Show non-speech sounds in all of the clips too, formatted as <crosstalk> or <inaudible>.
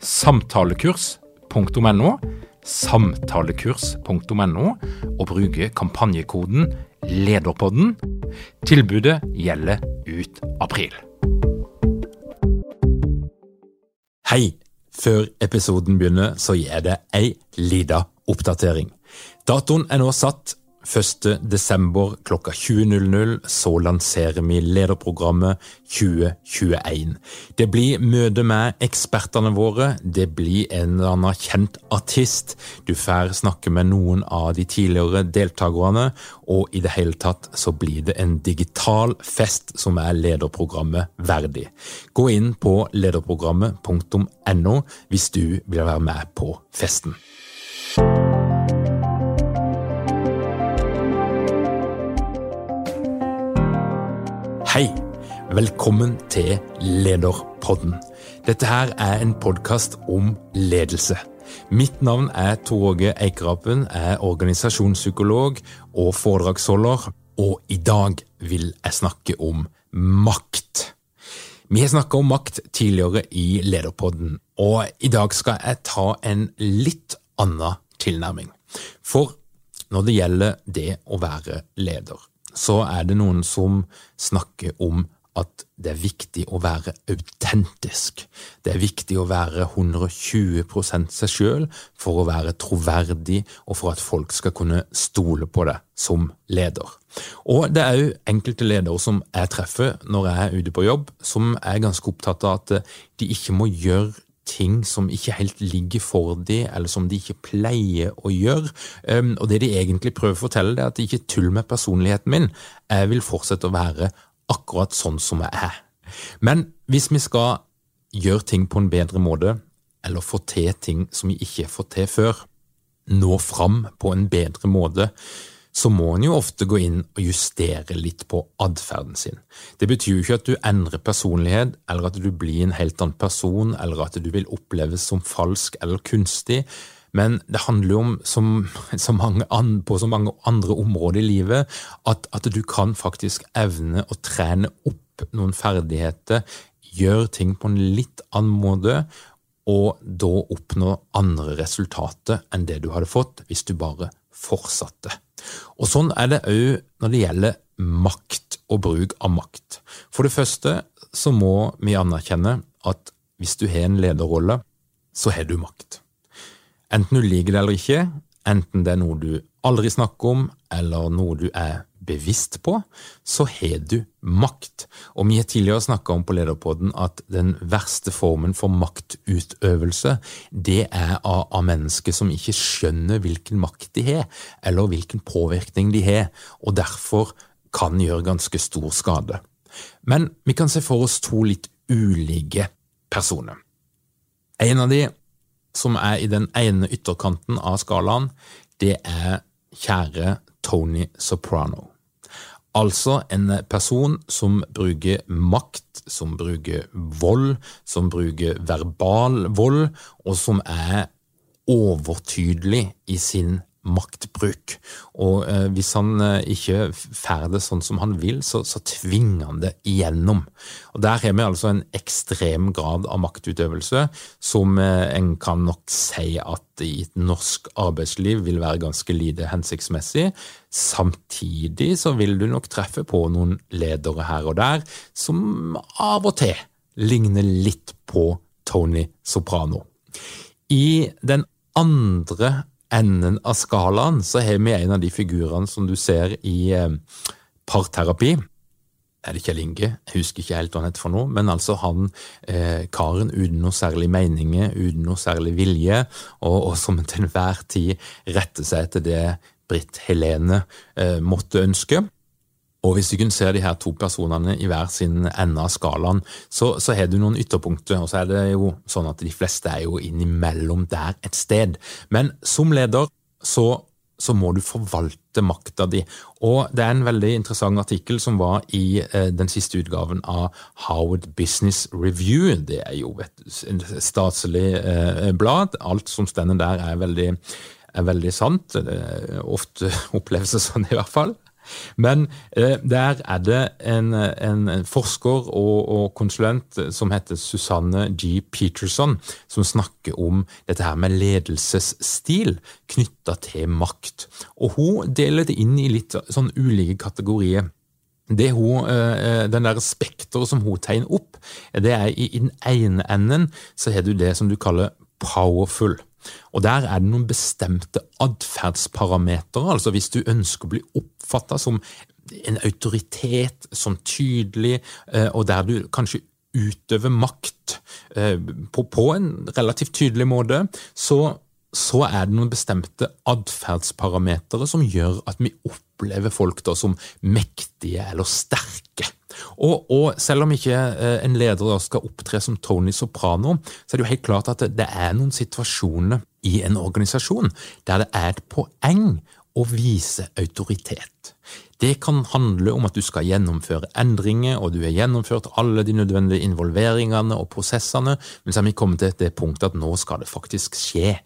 samtalekurs.no, samtalekurs.no, og bruke kampanjekoden LEDERPODDEN. Tilbudet gjelder ut april. Hei! Før episoden begynner, så gir jeg det ei lita oppdatering. Datoen er nå satt 1.12. klokka 20.00 så lanserer vi lederprogrammet 2021. Det blir møte med ekspertene våre, det blir en eller annen kjent artist, du får snakke med noen av de tidligere deltakerne, og i det hele tatt så blir det en digital fest som er lederprogrammet verdig. Gå inn på lederprogrammet.no hvis du vil være med på festen. Hei! Velkommen til Lederpodden. Dette her er en podkast om ledelse. Mitt navn er Tor Åge Eikerapen, er organisasjonspsykolog og foredragsholder, og i dag vil jeg snakke om makt. Vi har snakka om makt tidligere i Lederpodden, og i dag skal jeg ta en litt annen tilnærming. For når det gjelder det å være leder, så er det noen som snakker om at det er viktig å være autentisk. Det er viktig å være 120 seg sjøl for å være troverdig og for at folk skal kunne stole på deg som leder. Og det er òg enkelte ledere som jeg treffer når jeg er ute på jobb, som er ganske opptatt av at de ikke må gjøre ting som ikke helt ligger for dem, eller som de ikke pleier å gjøre. Og det de egentlig prøver å fortelle, det er at de ikke tuller med personligheten min. Jeg vil fortsette å være akkurat sånn som jeg er. Men hvis vi skal gjøre ting på en bedre måte, eller få til ting som vi ikke har fått til før, nå fram på en bedre måte, så må en jo ofte gå inn og justere litt på atferden sin. Det betyr jo ikke at du endrer personlighet, eller at du blir en helt annen person, eller at du vil oppleves som falsk eller kunstig, men det handler jo om, som, så andre, på så mange andre områder i livet, at, at du kan faktisk evne å trene opp noen ferdigheter, gjøre ting på en litt annen måte, og da oppnå andre resultater enn det du hadde fått hvis du bare fortsatte. Og Sånn er det òg når det gjelder makt og bruk av makt. For det første så må vi anerkjenne at hvis du har en lederrolle, så har du makt. Enten du liker det eller ikke, enten det er noe du aldri snakker om, eller noe du er bevisst på, så har du makt. Og vi har tidligere snakka om på Lederpodden at den verste formen for maktutøvelse, det er av, av mennesker som ikke skjønner hvilken makt de har, eller hvilken påvirkning de har, og derfor kan gjøre ganske stor skade. Men vi kan se for oss to litt ulike personer. En av de som er i den ene ytterkanten av skalaen, det er kjære Tony Soprano. Altså en person som bruker makt, som bruker vold, som bruker verbal vold, og som er overtydelig i sin maktbruk. Og eh, hvis han eh, ikke får det sånn som han vil, så, så, tvinger han det igjennom. Og Der har vi altså en ekstrem grad av maktutøvelse som eh, en kan nok si at i et norsk arbeidsliv vil være ganske lite hensiktsmessig. Samtidig så vil du nok treffe på noen ledere her og der som av og til ligner litt på Tony Soprano. I den andre enden av skalaen så har vi en av de figurene som du ser i eh, parterapi. Er det Kjell Inge? Jeg husker ikke helt hva han heter for noe. Men altså han eh, karen uten noe særlig meninger, uten noe særlig vilje, og, og som til enhver tid retter seg etter det Britt Helene eh, måtte ønske. Og hvis du kunne se de her to personene i hver sin ende av skalaen, så, så har du noen ytterpunkter, og så er det jo sånn at de fleste er jo innimellom der et sted. Men som leder så, så må du forvalte makta di. Og det er en veldig interessant artikkel som var i eh, den siste utgaven av Howard Business Review. Det er jo et, statslig eh, blad. Alt som stender der er veldig, er veldig sant. Ofte <laughs> oppleves det sånn, i hvert fall. Men eh, der er det en, en forsker og, og, konsulent som heter Susanne G. Peterson, som snakker om dette her med ledelsesstil knytta til makt. Og Hun deler det inn i litt sånn ulike kategorier. Det hun, eh, Den der spekteret som hun tegner opp, det er i, den ene enden så har du det som du kaller powerful. Og Der er det noen bestemte atferdsparametere. Altså hvis du ønsker å bli oppfatta som en autoritet, som tydelig, eh, og der du kanskje utøver makt eh, på, en relativt tydelig måte, så er det noen bestemte atferdsparametere som gjør at vi opplever folk da som mektige eller sterke. Og, og, selv om ikke eh, en leder skal opptre som Tony Soprano, så er det jo helt klart at det er noen situasjoner i en organisasjon der det er et poeng å vise autoritet. Det kan handle om at du skal gjennomføre endringer, og du har gjennomført alle de nødvendige involveringene og prosessene, men så har vi kommet til det punktet at nå skal det faktisk skje.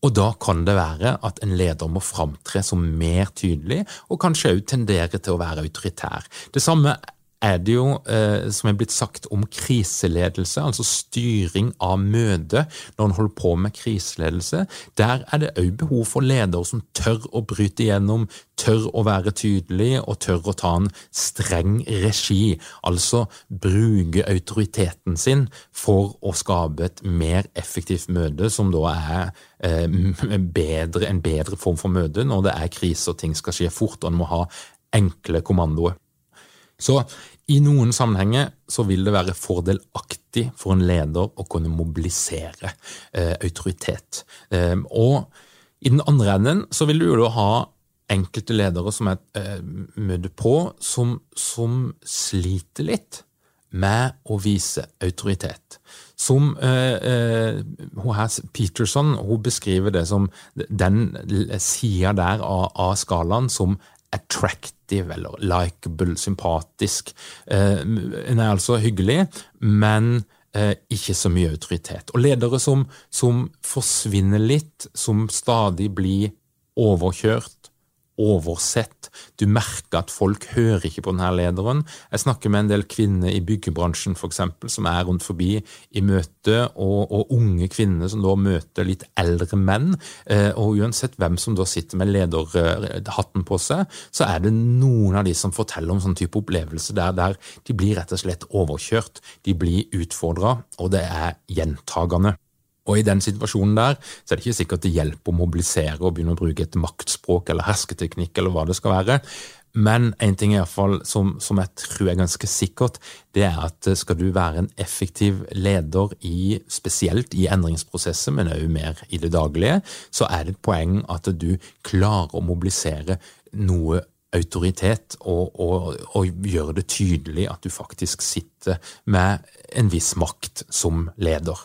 Og da kan det være at en leder må framtre som mer tydelig, og kanskje òg tendere til å være autoritær. Det samme er det jo, eh, som er blitt sagt om kriseledelse, altså styring av møte når en holder på med kriseledelse. Der er det òg behov for ledere som tør å bryte igjennom, tør å være tydelig og tør å ta en streng regi. Altså bruke autoriteten sin for å skape et mer effektivt møte, som da er eh, bedre, en bedre form for møte når det er krise og ting skal skje fort, og en må ha enkle kommandoer. Så i noen sammenhenger så vil det være fordelaktig for en leder å kunne mobilisere eh, autoritet. Eh, og i den andre enden så vil du jo ha enkelte ledere som jeg eh, møter på, som, som, sliter litt med å vise autoritet. Som eh, eh, Peterson hun beskriver det som den sida der av, av skalaen som attractive eller likeable, sympatisk. Den eh, er altså hyggelig, men eh, ikke så mye autoritet. Og ledere som, som forsvinner litt, som stadig blir overkjørt, oversett. Du merker at folk hører ikke på denne lederen. Jeg snakker med en del kvinner i byggebransjen for eksempel, som er rundt forbi i møte, og, og unge kvinner som da møter litt eldre menn. Eh, og uansett hvem som da sitter med lederhatten på seg, så er det noen av de som forteller om sånn type opplevelse der, der de blir rett og slett overkjørt. De blir utfordra, og det er gjentagende. Og I den situasjonen der så er det ikke sikkert det hjelper å mobilisere og begynne å bruke et maktspråk eller hersketeknikk eller hva det skal være. Men en ting i hvert fall som, som jeg tror er ganske sikkert, det er at skal du være en effektiv leder i, spesielt i endringsprosesser, men også mer i det daglige, så er det et poeng at du klarer å mobilisere noe autoritet og, og, og gjøre det tydelig at du faktisk sitter med en viss makt som leder.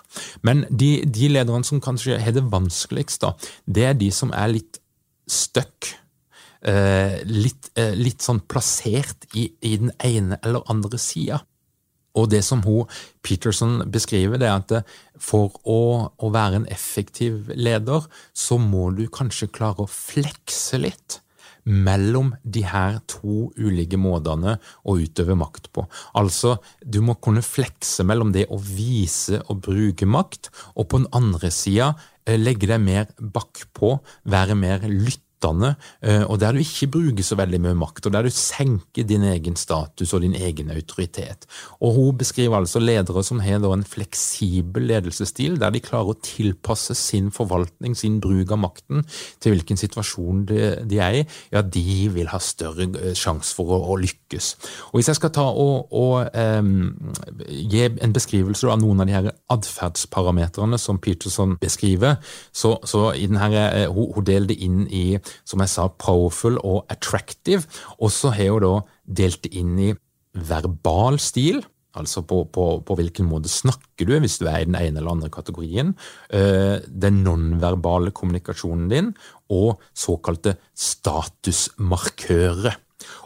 Men de, de lederne som kanskje har det vanskeligst, da, det er de som er litt stuck. Eh, litt, eh, litt, sånn plassert i, i den ene eller andre sida. Og det som hun, Peterson beskriver, det er at for å, å være en effektiv leder, så må du kanskje klare å flekse litt mellom de her to ulike måtene å utøve makt på. Altså, du må kunne flekse mellom det å vise og bruke makt, og på den andre sida eh, legge deg mer bakpå, være mer lyttende eh, og der du ikke bruker så veldig mye makt, og der du senker din egen status og din egen autoritet. Og Hun beskriver altså ledere som har en fleksibel ledelsesstil, der de klarer å tilpasse sin forvaltning, sin bruk av makten, til hvilken situasjon de, er i. Ja, de vil ha større eh, sjanse for å, lykkes. Og Hvis jeg skal ta og, og um, gi en beskrivelse av noen av de her atferdsparametrene som Peterson beskriver, så, så i denne, hun, hun deler det inn i som jeg sa, powerful og attractive. Og så har hun da delt det inn i verbal stil. Altså på, på, på, hvilken måte snakker du hvis du er i den ene eller andre kategorien. Eh, den nonverbale kommunikasjonen din og såkalte statusmarkører.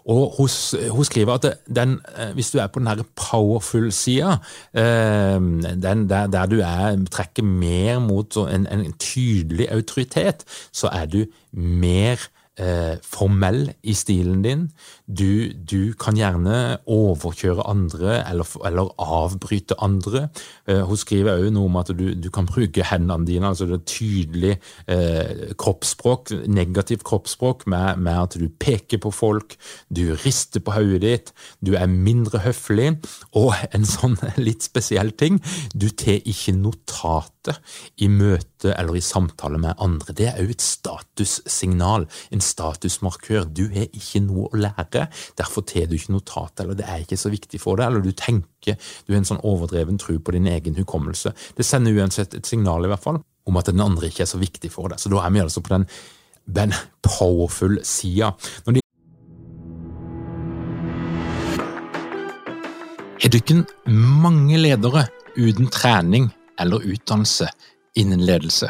Og hun, hun, skriver at den, eh, hvis du er på den powerful-sida, eh, der, der, du er, trekker mer mot en, en tydelig autoritet, så er du mer eh, formell i stilen din. Du, du, kan gjerne overkjøre andre eller, eller avbryte andre. Eh, hun skriver også noe om at du, du, kan bruke hendene dine, altså det er tydelig eh, kroppsspråk, negativt kroppsspråk, med, med, at du peker på folk, du rister på hodet ditt, du er mindre høflig, og en sånn <laughs> litt spesiell ting, du tar ikke notater i møte eller i samtale med andre. Det er òg et statussignal. en statusmarkør. Du har ikke noe å lære, derfor tar du ikke notat, eller det er ikke så viktig for deg, eller du tenker du har en sånn overdreven tro på din egen hukommelse. Det sender uansett et signal i hvert fall om at den andre ikke er så viktig for deg. Så da er vi altså på den, den powerful sida. De har dere mange ledere uten trening eller utdannelse innen ledelse?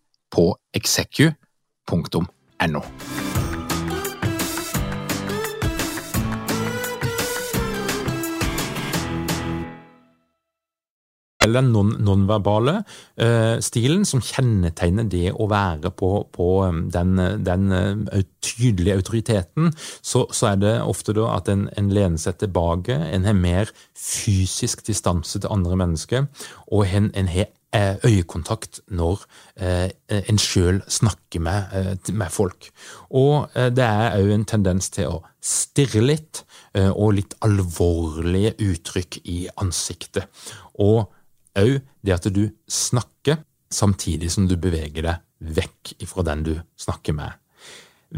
på execu.no. eller nonverbale non uh, stilen som kjennetegner det å være på, på um, den, den uh, tydelige autoriteten, så, så, er det ofte da at en, en lener seg tilbake, en har mer fysisk distanse til andre mennesker, og en, en har øyekontakt når eh, en sjøl snakker med, eh, med, folk. Og eh, det er òg en tendens til å stirre litt, og litt alvorlige uttrykk i ansiktet. Og òg det at du snakker samtidig som du beveger deg vekk ifra den du snakker med.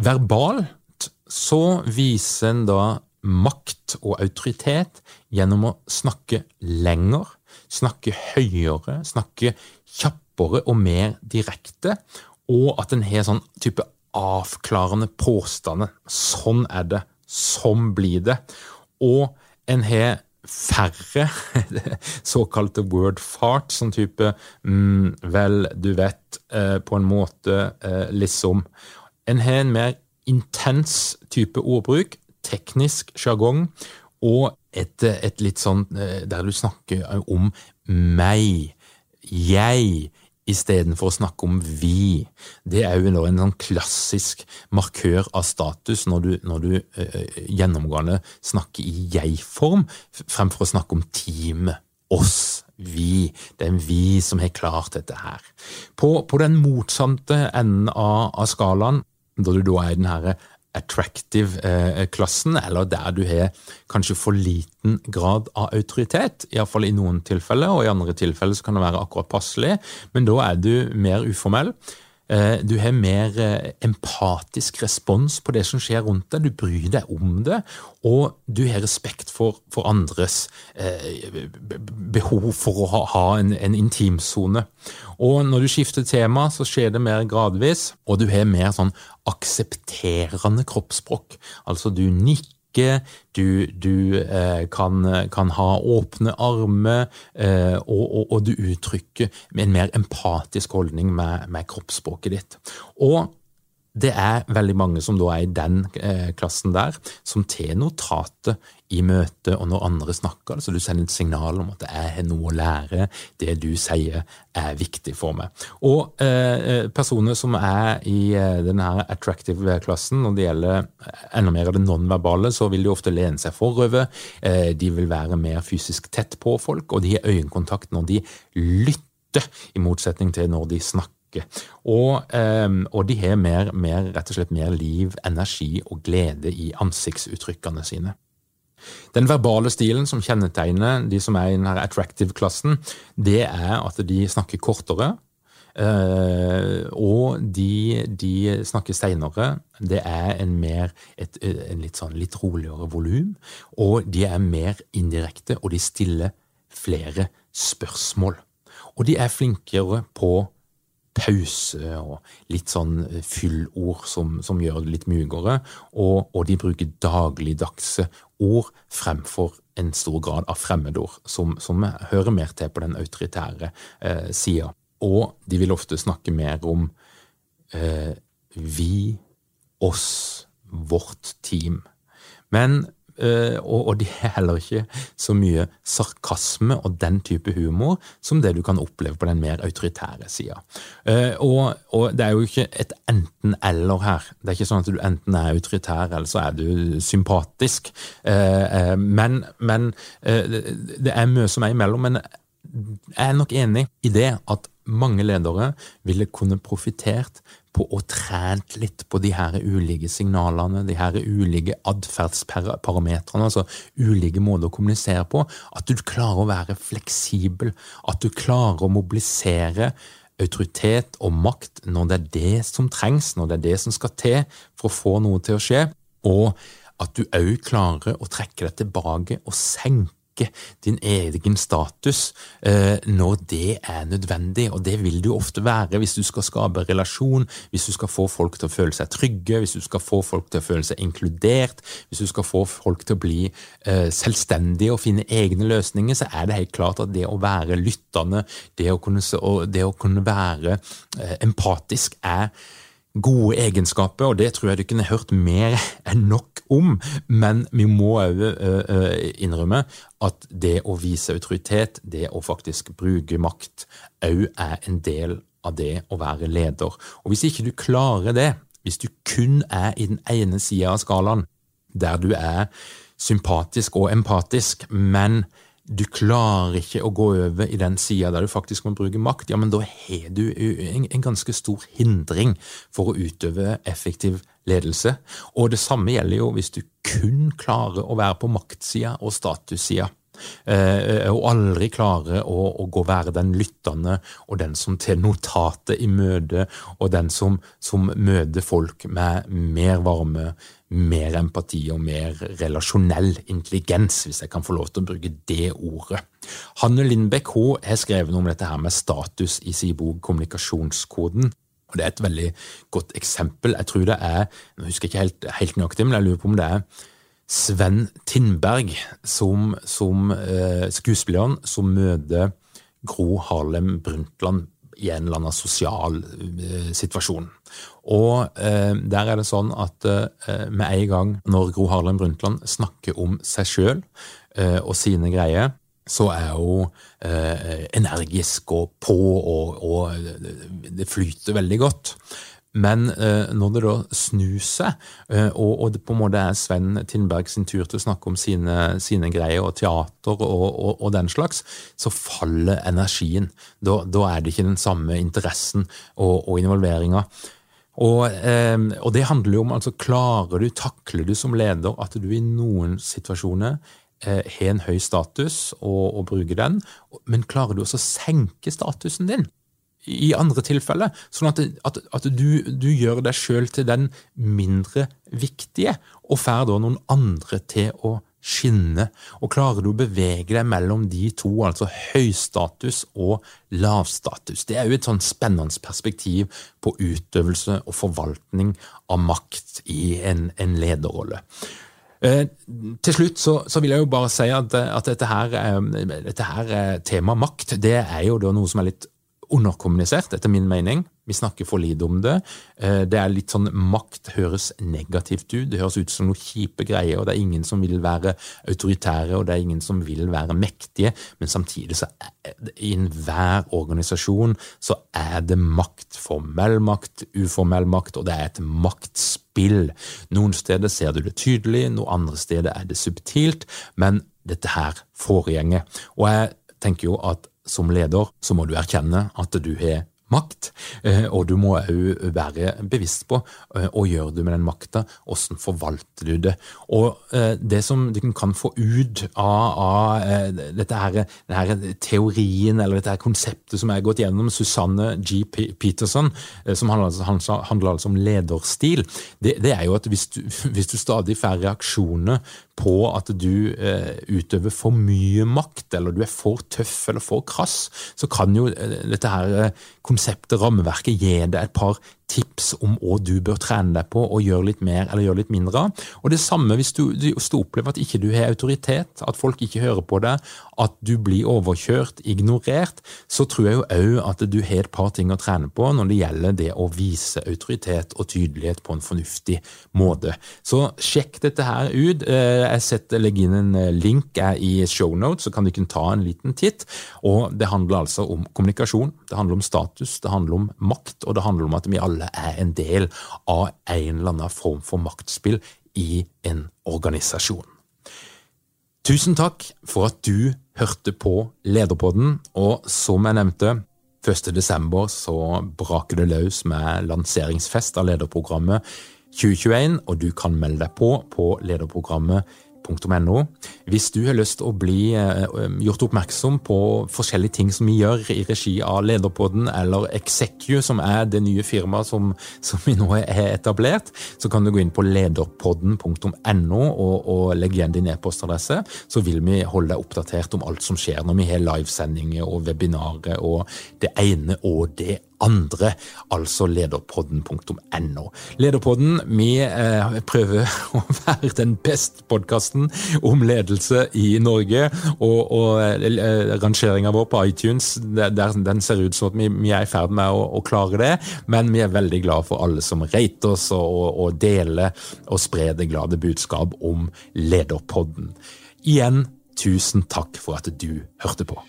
Verbalt så viser en da makt og autoritet gjennom å snakke lenger snakke høyere, snakke kjappere og mer direkte, og at en har sånn type avklarende påstander. Sånn er det. Sånn blir det. Og en har færre <laughs> såkalte word fart, sånn type mm, vel, du vet, eh, på en måte, eh, liksom. En har en mer intens type ordbruk, teknisk sjargong, og et, et, litt sånn eh, der du snakker om meg, jeg, istedenfor å snakke om vi. Det er jo en sånn klassisk markør av status når du, når du uh, gjennomgående snakker i jeg-form, fremfor å snakke om teamet, oss, vi. Det er vi som har klart dette her. På, på den motsatte enden av, av skalaen, da du da er den herre attractive-klassen, eh, eller der du har kanskje for liten grad av autoritet. Iallfall i noen tilfeller, og i andre tilfeller så kan det være akkurat passelig, men da er du mer uformell. Eh, du har mer eh, empatisk respons på det som skjer rundt deg. Du bryr deg om det, og du har respekt for, for andres eh, behov for å ha, ha en, en intimsone. Og når du skifter tema, så skjer det mer gradvis, og du har mer sånn aksepterende kroppsspråk. Altså, du nikker snakke, du, du eh, kan, kan, ha åpne armer, eh, og, og, og, du uttrykker en mer empatisk holdning med, med kroppsspråket ditt. Og det er veldig mange som da er i den eh, klassen der, som tar notatet i møte og når andre snakker. Så du sender et signal om at jeg har noe å lære, det du sier er viktig for meg. Og eh, personer som er i eh, denne attractive-klassen, når det gjelder enda mer av det nonverbale, så vil de ofte lene seg forover, eh, de vil være mer fysisk tett på folk, og de har øyekontakt når de lytter, i motsetning til når de snakker og, um, og, de har mer, mer, rett og slett mer liv, energi og glede i ansiktsuttrykkene sine. Den verbale stilen som kjennetegner de som er i denne attractive-klassen, det er at de snakker kortere. Uh, og de, de snakker seinere. Det er en, mer, et, en litt, sånn, litt roligere volum. Og de er mer indirekte, og de stiller flere spørsmål. Og de er flinkere på pause og litt sånn fyllord som, som gjør det litt mykere, og, og, de bruker dagligdagse ord fremfor en stor grad av fremmedord, som, som hører mer til på den autoritære eh, sida. Og de vil ofte snakke mer om eh, vi, oss, vårt team. Men og, og, de har heller ikke så mye sarkasme og den type humor som det du kan oppleve på den mer autoritære sida. Uh, og, og, det er jo ikke et enten-eller her. Det er ikke sånn at du enten er autoritær eller så er du sympatisk. Uh, men, men det er mye som er imellom. Men jeg er nok enig i det at mange ledere ville kunne profitert på å trent litt på de her ulike signalene, de her ulike atferdsparametrene, altså ulike måter å kommunisere på. At du klarer å være fleksibel, at du klarer å mobilisere autoritet og makt når det er det som trengs, når det er det som skal til for å få noe til å skje, og at du òg klarer å trekke deg tilbake og senke svekke din egen status eh, når det er nødvendig. Og det vil det jo ofte være hvis du skal skape relasjon, hvis du skal få folk til å føle seg trygge, hvis du skal få folk til å føle seg inkludert, hvis du skal få folk til å bli eh, selvstendige og finne egne løsninger, så er det helt klart at det å være lyttende, det å kunne, det å kunne være eh, empatisk, er gode egenskaper, og det tror jeg du kunne hørt mer <laughs> enn nok om, men vi må òg innrømme at det å vise autoritet, det å faktisk bruke makt, òg er en del av det å være leder. Og hvis ikke du klarer det, hvis du kun er i den ene sida av skalaen, der du er sympatisk og empatisk, men du klarer ikke å gå over i den sida der du faktisk må bruke makt, ja, men da har du en, ganske stor hindring for å utøve effektiv ledelse. Og det samme gjelder jo hvis du kun klarer å være på maktsida og statussida. Eh, og aldri klare å, å gå være den lyttende og den som tar notatet i møte, og den som, som møter folk med mer varme, mer empati og mer relasjonell intelligens, hvis jeg kan få lov til å bruke det ordet. Hanne Lindbekk hun har skrevet noe om dette her med status i sin bok Kommunikasjonskoden. Og Det er et veldig godt eksempel. Jeg tror det er jeg husker ikke helt, helt nøyaktig, men jeg lurer på om det er Sven Tindberg som, som eh, skuespilleren som møter Gro Harlem Brundtland i en eller annen sosial eh, situasjon. Og eh, der er det sånn at eh, med en gang når Gro Harlem Brundtland snakker om seg sjøl eh, og sine greier, så er hun eh, energisk og på, og, og det flyter veldig godt. Men eh, når det da snur seg, eh, og, og, det på en måte er Sven Tindberg sin tur til å snakke om sine, sine greier og teater og, og, den slags, så faller energien. Da, da, er det ikke den samme interessen og, og involveringa. Og, eh, og, det handler jo om altså klarer du, takler du som leder at du i noen situasjoner eh, har en høy status og, og bruker den, men klarer du også å senke statusen din? i andre tilfeller. Sånn at, at, at du, du, gjør deg sjøl til den mindre viktige, og får da noen andre til å skinne. Og klarer du å bevege deg mellom de to, altså høystatus og lavstatus? Det er jo et sånn spennende perspektiv på utøvelse og forvaltning av makt i en, en lederrolle. Eh, til slutt så, så, vil jeg jo bare si at, at dette her, dette her tema makt det er jo da noe som er litt underkommunisert, etter min mening. Vi snakker for lite om det. Eh, det er litt sånn Makt høres negativt ut. Det høres ut som noen kjipe greier, og det er ingen som vil være autoritære, og det er ingen som vil være mektige. Men samtidig så er det i enhver organisasjon så er det makt. Formell makt, uformell makt, og det er et maktspill. Noen steder ser du det tydelig, noen andre steder er det subtilt, men dette her foregjenger. Og jeg tenker jo at som leder så må du erkjenne at du har makt, eh, og du må òg være bevisst på hva eh, gjør du med den makta, hvordan forvalter du det. Og eh, det som du kan få ut av, av dette her, denne teorien eller dette her konseptet som er gått gjennom Susanne G. Peterson, som handler, handler altså om lederstil, det, det, er jo at hvis du, <laughs> hvis du stadig får reaksjoner på at du eh, utøver for mye makt, eller du er for tøff eller for krass, så kan jo dette her eh, konseptet, rammeverket, gi deg et par tips om hva du bør trene deg på og gjøre litt mer eller gjøre litt mindre av. Og det samme hvis du, du opplever at ikke du har autoritet, at folk ikke hører på deg, at du blir overkjørt, ignorert, så tror jeg jo òg at du har et par ting å trene på når det gjelder det å vise autoritet og tydelighet på en fornuftig måte. Så sjekk dette her ut. Eh, jeg setter, legger inn en eh, link i shownotes, så kan du kunne ta en liten titt. Og Det handler altså om kommunikasjon, det handler om status, det handler om makt, og det handler om at vi alle er en del av en eller annen form for maktspill i en organisasjon. Tusen takk for at du hørte på Lederpodden, og som jeg nevnte, 1. desember så braker det løs med lanseringsfest av lederprogrammet 2021, og du kan melde deg på på lederprogrammet lederpodden.no. Hvis du har lyst til å bli eh, gjort oppmerksom på forskjellige ting som vi gjør i regi av Lederpodden eller Execu, som er det nye firmaet som, som vi nå har etablert, så kan du gå inn på lederpodden.no og, og legge igjen din e-postadresse. Så vil vi holde deg oppdatert om alt som skjer når vi har livesendinger og webinarer og det ene og det andre andre, altså lederpodden.no. Lederpodden, vi eh, prøver <laughs> å være den beste podkasten om ledelse i Norge, og, og eh, rangeringa vår på iTunes den ser ut som at vi, er i ferd med å, klare det, men vi er veldig glad for alle som rater oss og, og deler og sprer det glade budskap om Lederpodden. Igjen, tusen takk for at du hørte på.